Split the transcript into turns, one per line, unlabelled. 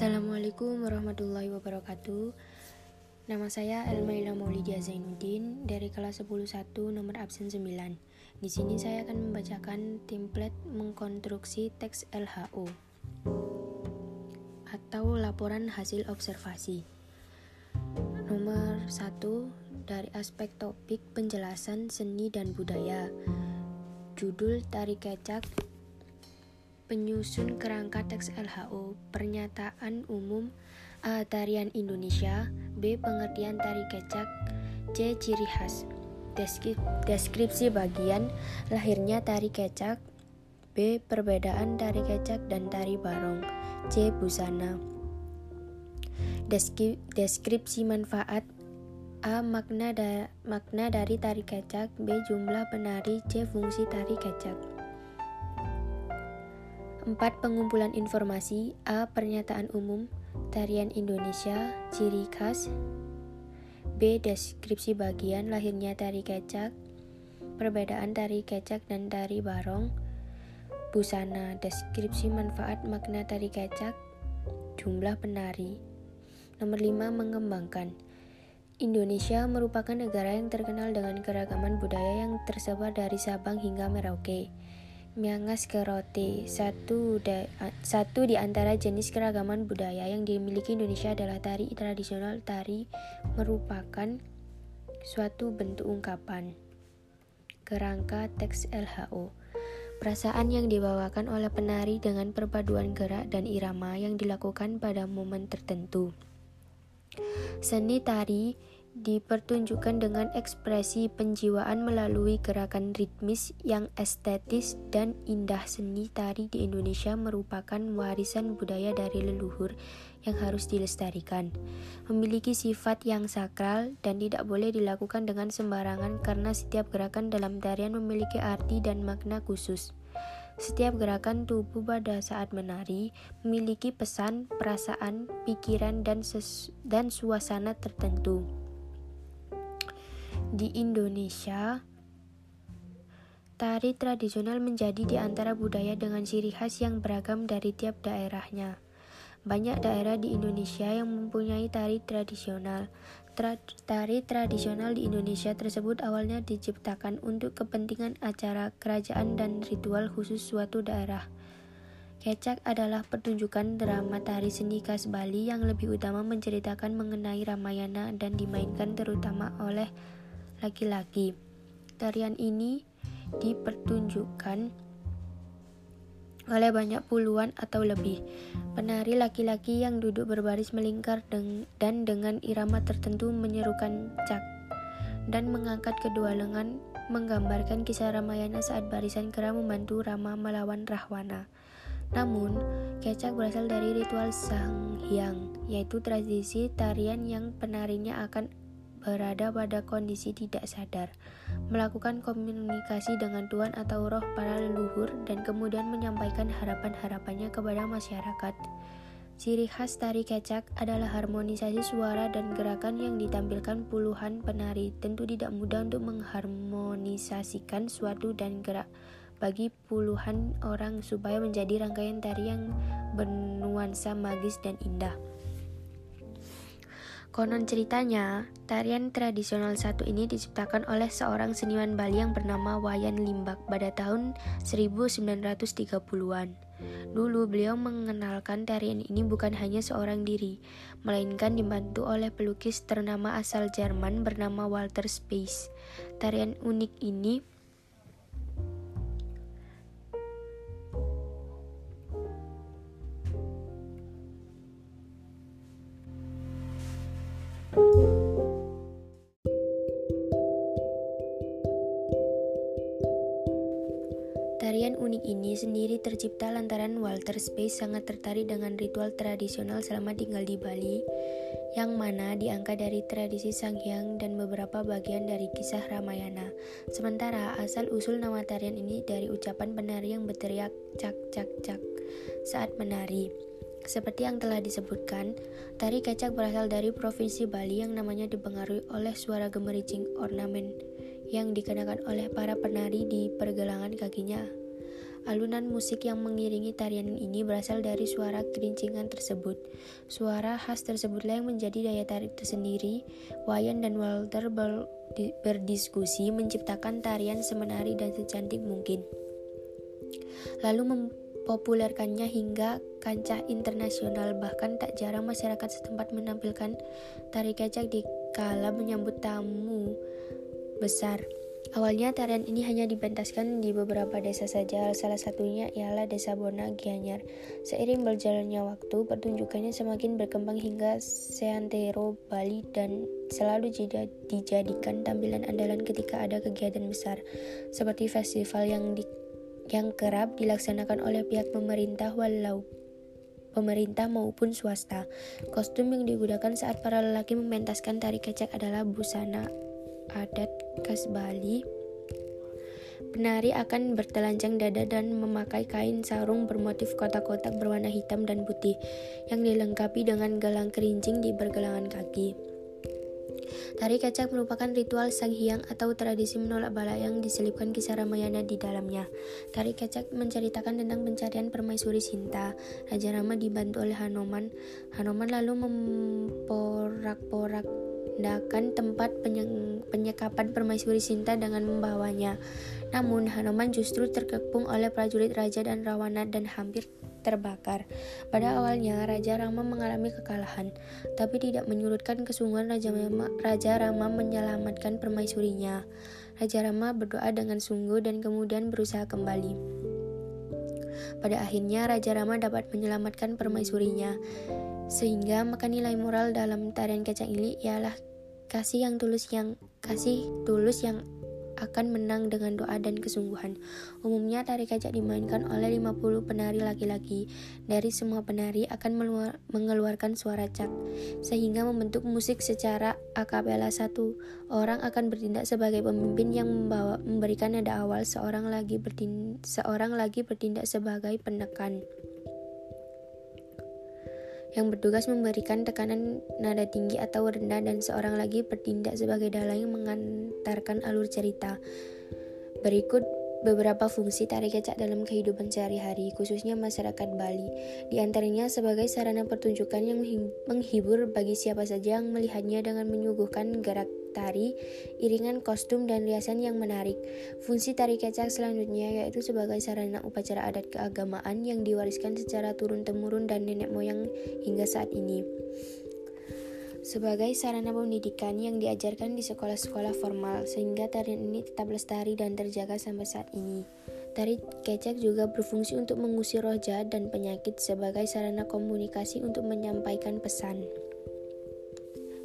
Assalamualaikum warahmatullahi wabarakatuh. Nama saya Elmaila Maulidia Zainuddin dari kelas 101 nomor absen 9 Di sini saya akan membacakan template mengkonstruksi teks LHO atau laporan hasil observasi. Nomor 1 dari aspek topik penjelasan seni dan budaya. Judul Tari Kecak Penyusun kerangka teks LHO, pernyataan umum A. Tarian Indonesia B. Pengertian tari kecak C. Ciri khas Deskripsi bagian lahirnya tari kecak B. Perbedaan tari kecak dan tari barong C. Busana Deskripsi manfaat A. Makna, da makna dari tari kecak B. Jumlah penari C. Fungsi tari kecak 4. Pengumpulan informasi A. Pernyataan umum Tarian Indonesia Ciri khas B. Deskripsi bagian lahirnya tari kecak Perbedaan tari kecak dan tari barong Busana Deskripsi manfaat makna tari kecak Jumlah penari Nomor 5. Mengembangkan Indonesia merupakan negara yang terkenal dengan keragaman budaya yang tersebar dari Sabang hingga Merauke. Miangas Kerote, satu, da, satu di antara jenis keragaman budaya yang dimiliki Indonesia adalah tari tradisional. Tari merupakan suatu bentuk ungkapan. Kerangka teks LHO Perasaan yang dibawakan oleh penari dengan perpaduan gerak dan irama yang dilakukan pada momen tertentu. Seni tari dipertunjukkan dengan ekspresi penjiwaan melalui gerakan ritmis yang estetis dan indah. Seni tari di Indonesia merupakan warisan budaya dari leluhur yang harus dilestarikan. Memiliki sifat yang sakral dan tidak boleh dilakukan dengan sembarangan karena setiap gerakan dalam tarian memiliki arti dan makna khusus. Setiap gerakan tubuh pada saat menari memiliki pesan, perasaan, pikiran, dan, dan suasana tertentu. Di Indonesia, tari tradisional menjadi di antara budaya dengan ciri khas yang beragam dari tiap daerahnya. Banyak daerah di Indonesia yang mempunyai tari tradisional. Tra tari tradisional di Indonesia tersebut awalnya diciptakan untuk kepentingan acara kerajaan dan ritual khusus suatu daerah. Kecak adalah pertunjukan drama tari seni khas Bali yang lebih utama menceritakan mengenai Ramayana dan dimainkan terutama oleh laki-laki. Tarian ini dipertunjukkan oleh banyak puluhan atau lebih penari laki-laki yang duduk berbaris melingkar dan dengan irama tertentu menyerukan cak dan mengangkat kedua lengan menggambarkan kisah Ramayana saat barisan kera membantu Rama melawan Rahwana. Namun, kecak berasal dari ritual Sang Hyang, yaitu tradisi tarian yang penarinya akan berada pada kondisi tidak sadar, melakukan komunikasi dengan Tuhan atau roh para leluhur, dan kemudian menyampaikan harapan-harapannya kepada masyarakat. Ciri khas tari kecak adalah harmonisasi suara dan gerakan yang ditampilkan puluhan penari. Tentu tidak mudah untuk mengharmonisasikan suatu dan gerak bagi puluhan orang supaya menjadi rangkaian tari yang bernuansa magis dan indah. Konon ceritanya, tarian tradisional satu ini diciptakan oleh seorang seniman Bali yang bernama Wayan Limbak pada tahun 1930-an. Dulu beliau mengenalkan tarian ini bukan hanya seorang diri, melainkan dibantu oleh pelukis ternama asal Jerman bernama Walter Space. Tarian unik ini ini sendiri tercipta lantaran Walter Space sangat tertarik dengan ritual tradisional selama tinggal di Bali, yang mana diangkat dari tradisi Sanghyang dan beberapa bagian dari kisah Ramayana. Sementara asal-usul nama tarian ini dari ucapan penari yang berteriak cak cak cak saat menari. Seperti yang telah disebutkan, tari kecak berasal dari provinsi Bali yang namanya dipengaruhi oleh suara gemericing ornamen yang dikenakan oleh para penari di pergelangan kakinya Alunan musik yang mengiringi tarian ini berasal dari suara kerincingan tersebut. Suara khas tersebutlah yang menjadi daya tarik tersendiri. Wayan dan Walter ber berdiskusi menciptakan tarian semenari dan secantik mungkin. Lalu mempopulerkannya hingga kancah internasional bahkan tak jarang masyarakat setempat menampilkan tari kecak di kala menyambut tamu besar. Awalnya tarian ini hanya dipentaskan di beberapa desa saja, salah satunya ialah desa Bona Gianyar. Seiring berjalannya waktu, pertunjukannya semakin berkembang hingga seantero Bali dan selalu dijadikan tampilan andalan ketika ada kegiatan besar, seperti festival yang di, yang kerap dilaksanakan oleh pihak pemerintah walau pemerintah maupun swasta. Kostum yang digunakan saat para lelaki mementaskan tari kecak adalah busana adat khas Bali, penari akan bertelanjang dada dan memakai kain sarung bermotif kotak-kotak berwarna hitam dan putih yang dilengkapi dengan gelang kerincing di pergelangan kaki. Tari kecak merupakan ritual sang hyang atau tradisi menolak bala yang diselipkan kisah Ramayana di dalamnya. Tari kecak menceritakan tentang pencarian permaisuri Sinta. Raja Rama dibantu oleh Hanoman. Hanoman lalu memporak-porak menandakan tempat penyekapan permaisuri Sinta dengan membawanya. Namun, Hanuman justru terkepung oleh prajurit raja dan Rawana dan hampir terbakar. Pada awalnya, Raja Rama mengalami kekalahan, tapi tidak menyurutkan kesungguhan Raja Rama, Raja Rama menyelamatkan permaisurinya. Raja Rama berdoa dengan sungguh dan kemudian berusaha kembali. Pada akhirnya, Raja Rama dapat menyelamatkan permaisurinya. Sehingga maka nilai moral dalam tarian kecang ini ialah Kasih yang tulus yang kasih tulus yang akan menang dengan doa dan kesungguhan. Umumnya tari kecak dimainkan oleh 50 penari laki-laki. Dari semua penari akan mengeluarkan suara cak sehingga membentuk musik secara akapela satu. Orang akan bertindak sebagai pemimpin yang membawa memberikan nada awal, seorang lagi bertindak, seorang lagi bertindak sebagai penekan yang bertugas memberikan tekanan nada tinggi atau rendah dan seorang lagi bertindak sebagai dalang yang mengantarkan alur cerita. Berikut beberapa fungsi tari kecak dalam kehidupan sehari-hari, khususnya masyarakat Bali. Di antaranya sebagai sarana pertunjukan yang menghibur bagi siapa saja yang melihatnya dengan menyuguhkan gerak tari, iringan kostum, dan riasan yang menarik. Fungsi tari kecak selanjutnya yaitu sebagai sarana upacara adat keagamaan yang diwariskan secara turun-temurun dan nenek moyang hingga saat ini. Sebagai sarana pendidikan yang diajarkan di sekolah-sekolah formal, sehingga tarian ini tetap lestari dan terjaga sampai saat ini. Tari kecak juga berfungsi untuk mengusir roh jahat dan penyakit sebagai sarana komunikasi untuk menyampaikan pesan.